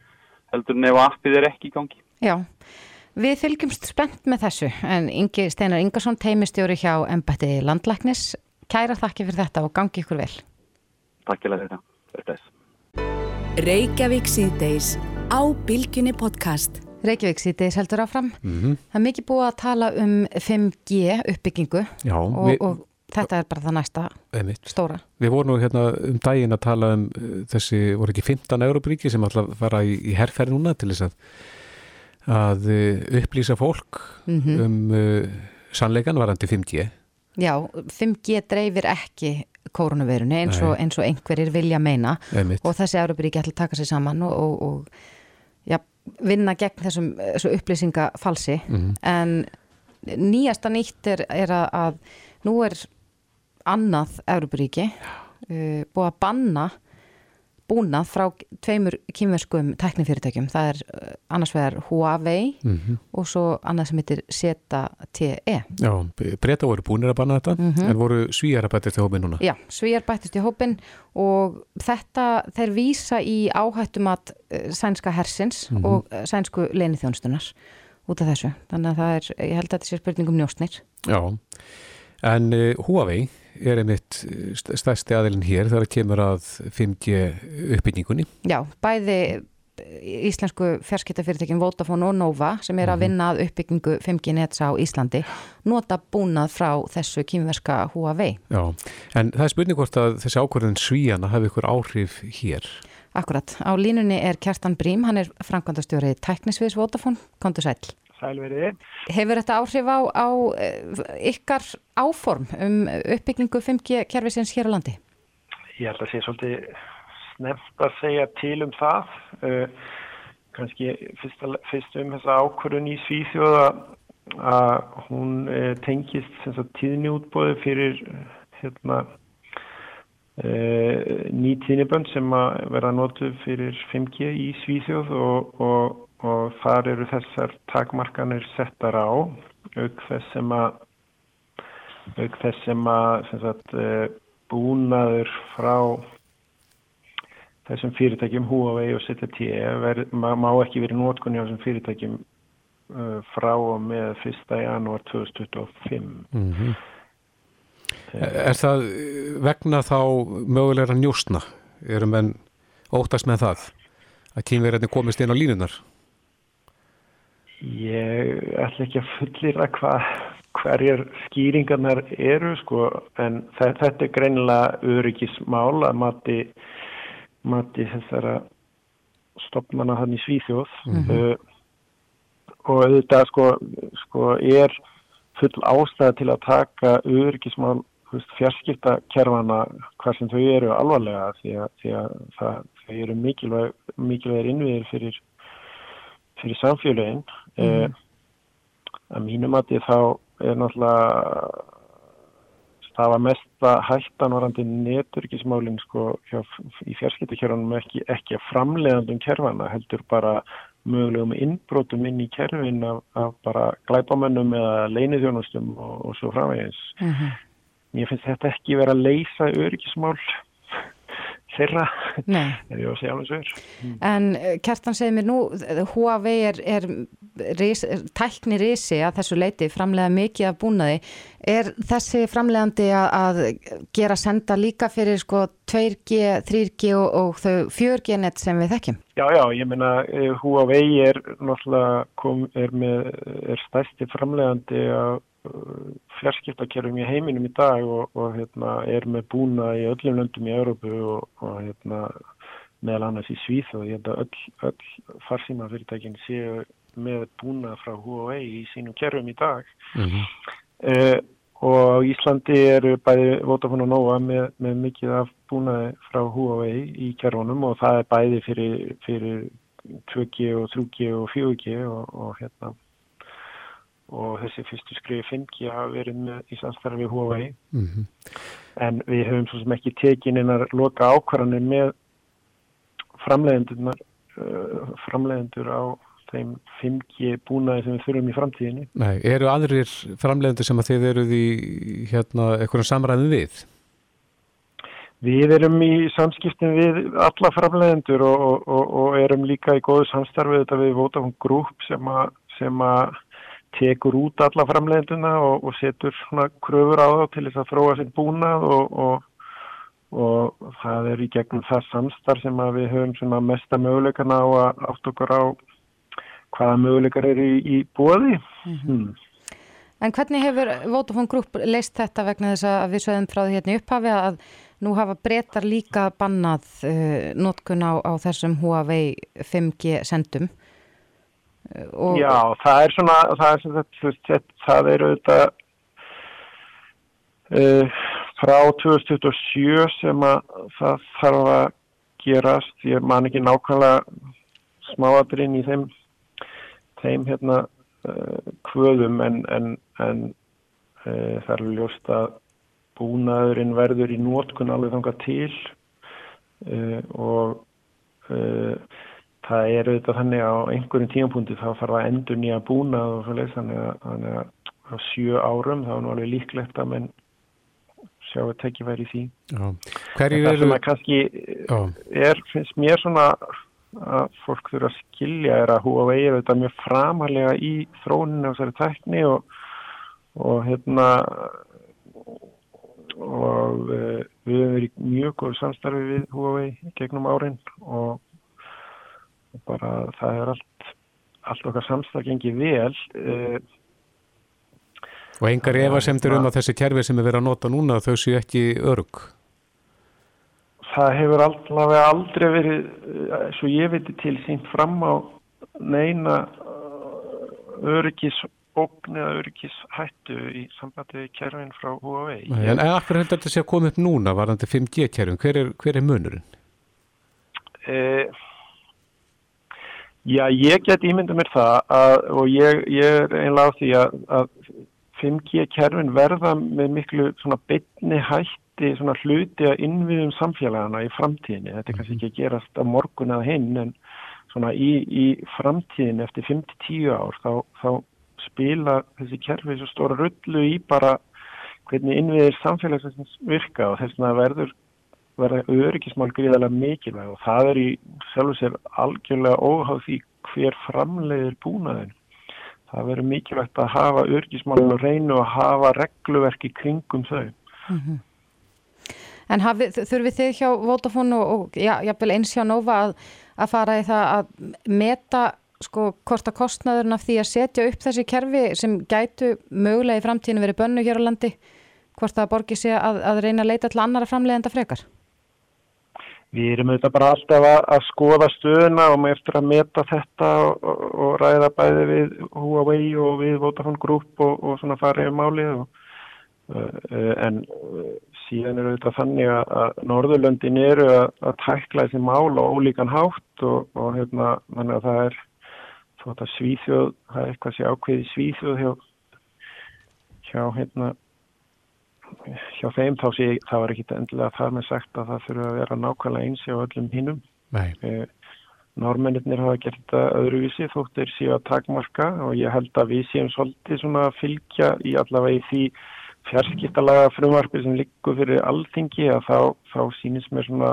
G: heldur en ef appið er ekki í gangi.
C: Já, við fylgjumst spennt með þessu en Ingi Steinar Ingarsson teimistjóri hjá Embætti Landlæknis kæra þakki fyrir þetta og gangi ykkur vel.
G: Takk ég lega þetta.
A: Reykjavík síðdeis á Bilginni podcast.
C: Reykjavík sýtis heldur áfram.
B: Mm -hmm.
C: Það er mikið búið að tala um 5G uppbyggingu
B: Já,
C: og, við, og þetta er bara það næsta
B: einmitt.
C: stóra.
B: Við vorum hérna um daginn að tala um uh, þessi, voru ekki 15 euróbríki sem alltaf fara í, í herrferð núna til þess að, að uh, upplýsa fólk
C: mm -hmm.
B: um uh, sannleikan varandi 5G.
C: Já, 5G dreifir ekki koronavirunni eins og, eins og einhverjir vilja meina
B: Einmitt.
C: og þessi Európaríki ætla að taka sér saman og, og, og vinna gegn þessum upplýsingafalsi.
B: Mm
C: en nýjasta nýtt er, er að, að nú er annað Európaríki uh, búið að banna búnað frá tveimur kýmverskum teknifyrirtækjum, það er uh, annars vegar Huawei
B: mm -hmm.
C: og svo annað sem heitir ZTE
B: Já, breyta voru búinir að banna þetta
C: mm -hmm.
B: en voru svíjar að bætist í hópin núna
C: Já, svíjar bætist í hópin og þetta þeir vísa í áhættumat uh, sænska hersins
B: Mhm.
C: og uh, sænsku leinithjónstunar út af þessu, þannig að það er ég held að þetta sé spurningum njóstnir
B: Já, en Huawei er einmitt stærsti aðilinn hér þegar það kemur að 5G uppbyggingunni.
C: Já, bæði íslensku fjarskiptafyrirtekin Vodafone og Nova sem er að vinna að uppbyggingu 5G nets á Íslandi nota búnað frá þessu kýmverska Huawei.
B: Já, en það er spurning hvort að þessi ákvörðin svíjana hafi ykkur áhrif hér.
C: Akkurat, á línunni er Kjartan Brím, hann er framkvæmdastjórið Tæknisviðs Vodafone, kontur sæl.
H: Sælveriði.
C: Hefur þetta áhrif á, á ykkar áform um uppbyggingu 5G kervisins hér á landi?
H: Ég held að sé svolítið sneft að segja til um það. Uh, kannski fyrst, fyrst um þessa ákvörðun í Svíþjóða að hún uh, tengist tíðniútbóði fyrir hérna Uh, ný tíðnibönd sem að vera notuð fyrir 5G í Svíþjóð og, og, og þar eru þessar takmarkanir settar á auk þess sem að auk þess sem að sem sagt, uh, búnaður frá þessum fyrirtækjum Huawei og ZTE má, má ekki verið notkunni á þessum fyrirtækjum uh, frá og með 1. janúar 2025 mm -hmm.
B: Er það vegna þá mögulegra njóstna? Erum en óttast með það að kynverðinni komist inn á línunar?
H: Ég ætla ekki að fullira hvað hverjar skýringarnar eru sko en þetta er greinilega öryggismál að mati, mati þessara stopnana hann í Svíþjóð mm -hmm. uh, og auðvitað sko, sko er full ástæða til að taka öryggismál fjarskiptakerfana hvað sem þau eru alvarlega því að, því að það, þau eru mikilvæg, mikilvægir innviðir fyrir, fyrir samfélagin mm. eh, að mínum að því þá er náttúrulega var mesta hættan varandi neturkismálinn sko hjá, í fjarskiptakerfanum ekki, ekki að framlegandum kerfana heldur bara mögulegum innbrótum inn í kerfin af, af bara glæbamönnum eða leiniðjónustum og, og svo framvegis. Mm -hmm mér finnst þetta ekki verið að leysa öryggismál þeirra ef ég var að segja alveg svo er
C: mm. En eh, Kjartan segir mér nú Huawei er, er, ris, er tækni risi að þessu leiti framlega mikið af búnaði er þessi framlegandi að gera senda líka fyrir sko 2G, 3G og, og þau 4G net sem við þekkjum?
H: Já, já, ég meina eh, Huawei er náttúrulega kom, er, með, er stærsti framlegandi að fjarskiptakerfum í heiminum í dag og, og hérna, er með búna í öllum löndum í Európu og, og hérna, meðal annars í Svíð og ég held að öll, öll farsíma fyrirtækin séu með búna frá Huawei í sínum kerfum í dag mm -hmm. uh, og Íslandi eru bæði Vodafone og Nova með, með mikið af búnaði frá Huawei í kerfunum og það er bæði fyrir, fyrir 2G og 3G og 4G og, og hérna og þessi fyrstu skrifi 5G hafa verið með í samstarfi Huawei mm -hmm. en við höfum svo sem ekki tekin einar loka ákvarðanir með framleiðendur uh, framleiðendur á þeim 5G búnaði sem við þurfum í framtíðinni
B: Nei, eru aðrir framleiðendur sem að þið eruð í hérna, eitthvað samræðin við?
H: Við erum í samskiptin við alla framleiðendur og, og, og, og erum líka í góðu samstarfið þetta við Vodafone Group sem að tekur út alla framleiðenduna og, og setur svona kröfur á þá til þess að þróa sér búnað og, og, og það er í gegnum það samstarf sem við höfum svona mesta möguleikana á að átt okkur á hvaða möguleikar eru í, í bóði. Mm -hmm. hmm.
C: En hvernig hefur Vodafone Group leist þetta vegna þess að við sögum frá því hérna upphafi að nú hafa breytar líka bannað uh, notkun á, á þessum Huawei 5G sendum?
H: Og... Já, það er svona, það er, þetta, það er auðvitað uh, frá 2027 sem að það þarf að gerast, ég man ekki nákvæmlega smáadrinn í þeim, þeim hérna uh, kvöðum en, en, en uh, það er ljóst að búnaðurinn verður í nótkun alveg þanga til og það er auðvitað þannig á einhverjum tíampunkti þá fara að endur nýja búna og svo leiðs þannig að, þannig að á sjö árum þá er nú alveg líklegt að menn sjá að tekja verið í því.
B: Hverju
H: eru... Það sem að kannski er, finnst mér svona að fólk þurfa að skilja er að Huawei er auðvitað mjög framalega í þróninu á þessari tækni og, og hérna og við höfum verið mjög góð samstarfi við Huawei gegnum árin og bara það er allt, allt okkar samstag gengið vel uh,
B: Og engar efasemtur um að þessi kerfi sem er verið að nota núna þau séu ekki örg?
H: Það hefur allavega aldrei verið, eh, svo ég veitir til, sínt fram á neina eh, örgisókn eða örgishættu í sambandi kerfin frá Huawei.
B: En akkur heldur þetta sé að koma upp núna varðandi 5G kerfin? Hver er, hver er munurinn?
H: Eh, Já, ég get ímynda mér það að, og ég, ég er einlega á því að, að 5G kerfin verða með miklu svona bytni hætti svona hluti að innviðum samfélagana í framtíðinni. Þetta er kannski ekki að gerast á morgun eða hinn en svona í, í framtíðinni eftir 5-10 ár þá, þá spila þessi kerfi svo stóra rullu í bara hvernig innviðir samfélagsins virka og þess að verður verða öryggismál gríðarlega mikilvæg og það er í sjálf og sér algjörlega óháð því hver framleiðir búnaðin. Það verður mikilvægt að hafa öryggismálinu og reynu að hafa regluverki kringum þau. Mm -hmm.
C: En þurfið þið hjá Votafón og, og já, jáfnvel eins hjá Nova að, að fara í það að meta sko hvort að kostnaðurinn af því að setja upp þessi kerfi sem gætu mögulega í framtíðinu verið bönnu hér á landi, hvort það borgir sig að, að reyna að leita til annara framleiðenda frekar?
H: Við erum auðvitað bara alltaf að, að skoða stöðuna og maður eftir að meta þetta og, og, og ræða bæði við Huawei og við Vodafone Group og, og svona farið um málið uh, en uh, síðan eru auðvitað þannig að, Norðurlöndin eru að, að tækla þessi mál og ólíkan hátt og hérna þannig að það er að Svíþjóð, það er eitthvað sem ákveði Svíþjóð hjá, hjá hérna hjá þeim þá sé ég, það var ekki endilega þar með sagt að það þurfa að vera nákvæmlega eins á öllum hinnum. Eh, Normennir hafa gert þetta öðruvísi þóttir síðan að takmarka og ég held að við séum svolítið svona að fylgja í allavega í því fjarskiptalaga frumvarfi sem liggur fyrir alþingi að þá, þá sínist mér svona,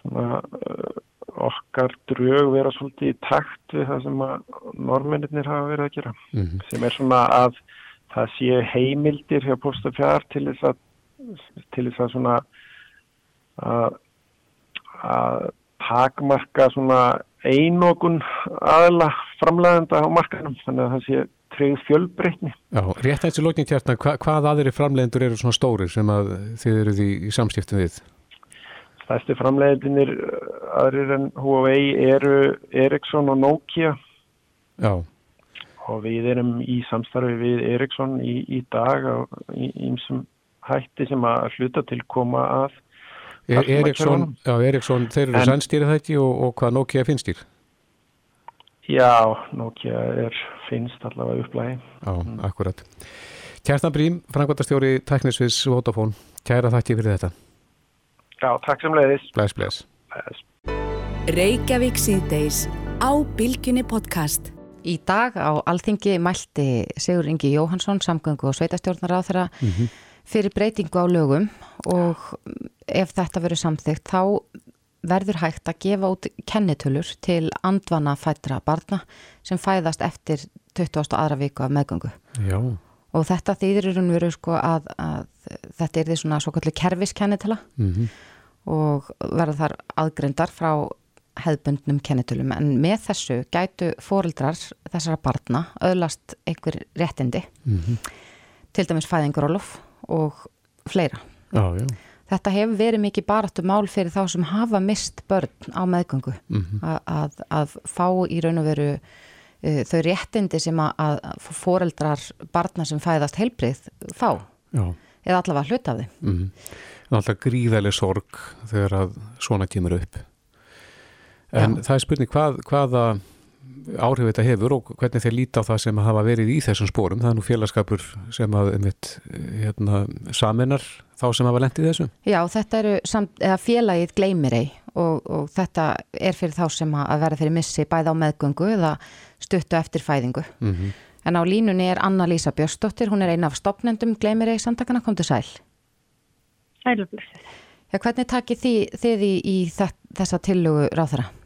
H: svona uh, okkar drög vera svolítið í takt við það sem að normennir hafa verið að gera mm -hmm. sem er svona að það sé heimildir hjá postafjár til þess að til þess að svona að, að takmarka svona einokun aðla framlegenda á markanum þannig að það sé treyð fjölbreytni.
B: Já, rétt að þessi lókning tjartna, hva, hvað aðri framlegendur eru svona stórir sem að þið eruð í, í samskiptum við?
H: Stærsti framlegendinir aðrir en Huawei eru Ericsson og Nokia. Já og við erum í samstarfi við Eriksson í, í dag í einsum hætti sem að hluta til koma að
B: Eriksson, já Eriksson þeir eru sannstýrið hætti og, og hvað Nokia finnstýr?
H: Já, Nokia er finnst allavega upplægi
B: Já, akkurat. Kjartan Brím, frangværtastjóri Teknisviðs Vodafone, kæra þakki fyrir þetta.
H: Já, takk sem leiðis
B: Bless, bless,
A: bless. Reykjavík síðdeis á Bilginni podcast
C: Í dag á Alþingi mælti Sigur Ingi Jóhansson, samgöngu og sveitastjórnar á þeirra mm -hmm. fyrir breytingu á lögum og ef þetta verður samþygt þá verður hægt að gefa út kennitölur til andvana fættra barna sem fæðast eftir 20. aðra viku af meðgöngu. Já. Og þetta þýðir í raun veru sko að, að þetta er því svona svo kallu kerfiskennitala mm -hmm. og verður þar aðgrindar frá hefðbundnum kennitölum en með þessu gætu fórildrar þessara barna öðlast einhver réttindi mm -hmm. til dæmis fæðingurólof og fleira já, já. þetta hefur verið mikið baráttu mál fyrir þá sem hafa mist börn á meðgöngu mm -hmm. að, að fá í raun og veru uh, þau réttindi sem að, að fórildrar barna sem fæðast heilbrið fá já. eða allavega hluta af þeim mm -hmm.
B: Alltaf gríðæli sorg þegar að svona kemur upp En Já. það er spurning hvað, hvaða áhrif þetta hefur og hvernig þeir líta á það sem hafa verið í þessum spórum. Það er nú félagskapur sem að einmitt, hérna, saminar þá sem hafa lendið þessu.
C: Já, þetta eru samt, félagið gleimirei og, og þetta er fyrir þá sem að vera fyrir missi bæða á meðgöngu eða stuttu eftir fæðingu. Mm -hmm. En á línunni er Anna-Lísa Björnsdóttir, hún er eina af stopnendum gleimirei samtakana, kom til sæl.
I: Sælublisir.
C: Ja, hvernig takir þið, þið í, í þessa tillögu ráð þeirra?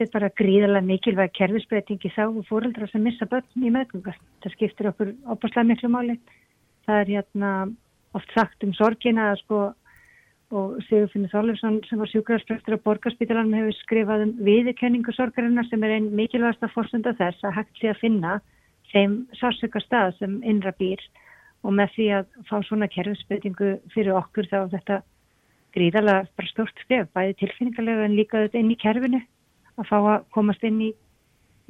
I: Þetta er bara gríðarlega mikilvæg kerfisbreytingi þá og fóreldra sem missa börn í meðgöngar. Það skiptir okkur opaslega miklu máli. Það er hérna oft sagt um sorgina sko, og Sigur Finnur Þorlefsson sem var sjúkvæðarspröktur á borgarspítalanum hefur skrifað um viðkenningu sorgarinnar sem er einn mikilvægast að fórsönda þess að hægt sé að finna þeim sársöka stað sem innra býr og með því að fá svona kerfisbreytingu fyrir okkur þá þetta gríðarlega bara stort skrif, bæði tilfinningarlega en líka þetta inn í kerfinu að fá að komast inn í,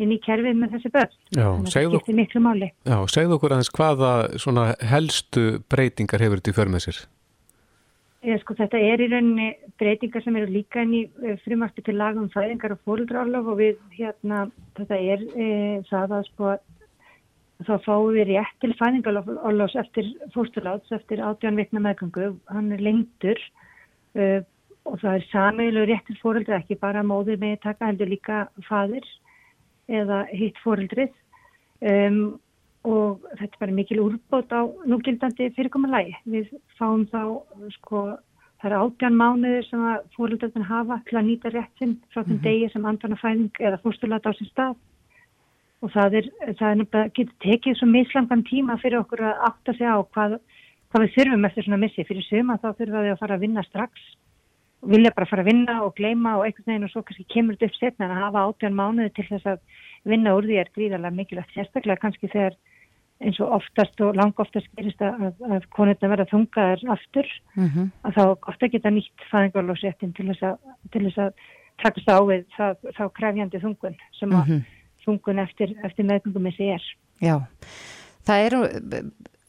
I: inn í kerfið með þessi börn. Já, segðu okkur,
B: segð okkur aðeins hvaða helstu breytingar hefur þetta í förmið sér?
I: Ég, sko, þetta er í rauninni breytingar sem eru líka inn í eh, frumarti til lagum fæðingar og fólkdrarlof og við hérna, þetta er e, það að sko þá fáum við rétt til fæðingarlofs eftir fórsturláts, eftir átján vikna meðgangu, hann er lengtur e, og það er samiðilega rétt til fóreldra, ekki bara móður með taka heldur líka fadir eða hitt fóreldrið um, og þetta er bara mikil úrbót á núgildandi fyrirkomulægi. Við fáum þá, sko, það er átjan mánuðir sem að fóröldöfn hafa til að nýta réttin frá þeim mm -hmm. degi sem andvanafæðing eða fórsturlata á sin stað og það er, það er nefnilega, getur tekið svo mislangan tíma fyrir okkur að átta sig á hvað, hvað við þurfum eftir svona missi. Fyrir suma þá þurfum við að fara að vinna strax vilja bara fara að vinna og gleima og einhvern veginn og svo kannski kemur þetta upp setna en að hafa átjan mánuði til þess að vinna úr því er gríðarlega mikilvægt sérstaklega kannski þegar eins og oftast og lang oftast gerist að, að konurna verða þungaðar aftur mm -hmm. að þá ofta geta nýtt fæðingarlósréttin til þess að, til þess að takast á við það, þá krefjandi þungun sem að mm -hmm. þungun eftir, eftir meðgöngum þessi er.
C: Já, það eru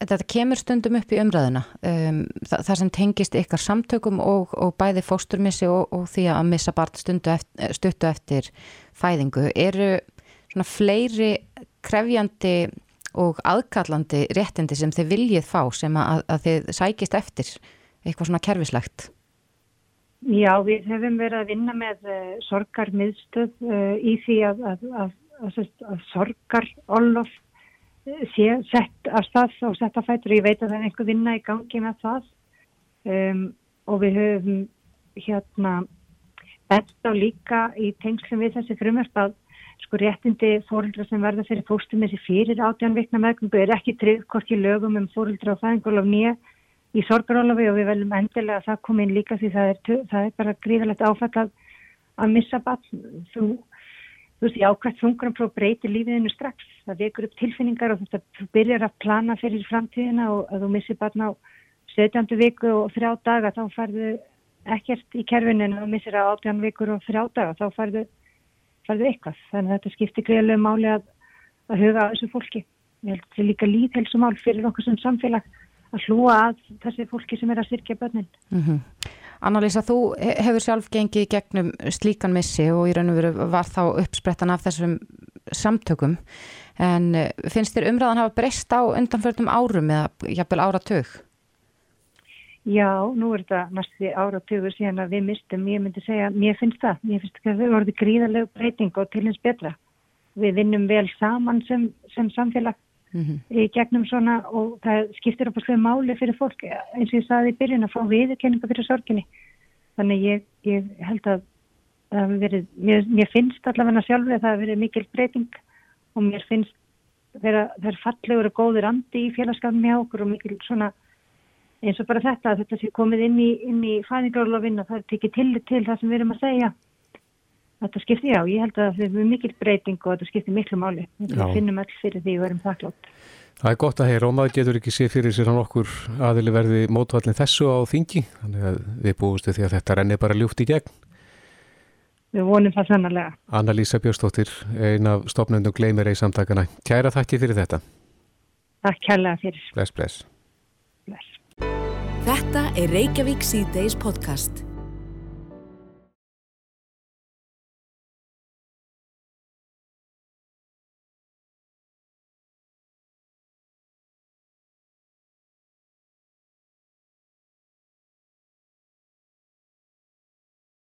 C: þetta kemur stundum upp í umræðina um, það, það sem tengist ykkar samtökum og, og bæði fósturmissi og, og því að missa bara eftir, stuttu eftir fæðingu eru svona fleiri krefjandi og aðkallandi réttindi sem þið viljið fá sem að, að þið sækist eftir eitthvað svona kerfislegt?
I: Já, við hefum verið að vinna með uh, sorgarmiðstöð uh, í því að, að, að sorgarollof sé sett af stað og sett af fætur. Ég veit að það er einhver vinna í gangi með það um, og við höfum hérna bett á líka í tengslum við þessi frumverf að sko réttindi fóröldra sem verða fyrir fóstumessi fyrir átjánveikna meðgöngu er ekki trygg hvort í lögum um fóröldra og fæðingulof nýja í sorgarólafi og við veljum endilega að það komi inn líka því það er, það er bara gríðalegt áfætt að, að missa bann. Þú, þú veist, ég ákvæmt þungrunapróf breytir lífiðinu strax. Það vekur upp tilfinningar og þú byrjar að plana fyrir framtíðina og að þú missi bann á 17. viku og þrjá daga þá farðu ekkert í kerfinu en þú missir að 18 vikur og þrjá daga þá farðu farðu eitthvað. Þannig að þetta skiptir greiðlega máli að, að huga að þessu fólki. Ég held að þetta er líka líðhelsumál fyrir okkur sem samfélag að hlúa að þessi fólki sem er að styrkja börnin. Mm -hmm.
C: Anna-Lísa, þú hefur sjálf gengið gegnum slíkan missi og í raun og veru var þá uppsprettan af þessum samtökum en eh, finnst þér umræðan hafa breyst á undanförnum árum eða jafnvel áratög?
I: Já, nú er þetta næstu áratögur síðan að við mistum, ég myndi segja, mér finnst það, mér finnst það að það voruði gríðarlegu breyting og til hins betra. Við vinnum vel saman sem, sem samfélag mm -hmm. í gegnum svona og það skiptir upp á svið máli fyrir fólk, eins og ég saði í byrjun að fá viðurkenninga fyrir sorginni. Þannig ég, ég held að það verið, mér, mér finnst allavega sjálfur að það hefur verið mikil breyting og mér finnst það er fallegur og góður andi í félagskapum hjá okkur og mikil svona eins og bara þetta að þetta sé komið inn í, í fæðingarlofinn og það er tekið til til það sem við erum að segja þetta skiptir já, ég held að það er mikil breyting og þetta skiptir miklu máli. Við finnum öll fyrir því og erum þakklátt
B: Það er gott að heyra. Og maður getur ekki sé fyrir sér hann okkur aðili verði mótvallin þessu á þingi. Þannig að við búumstu því að þetta renni bara ljúft í gegn.
I: Við vonum það sannarlega.
B: Anna-Lísa Björnstóttir, ein af stopnundum Gleimir í samtakana. Kæra þakki fyrir þetta.
I: Takk kærlega fyrir.
B: Bless, bless.
A: Þetta er Reykjavík C-Days podcast.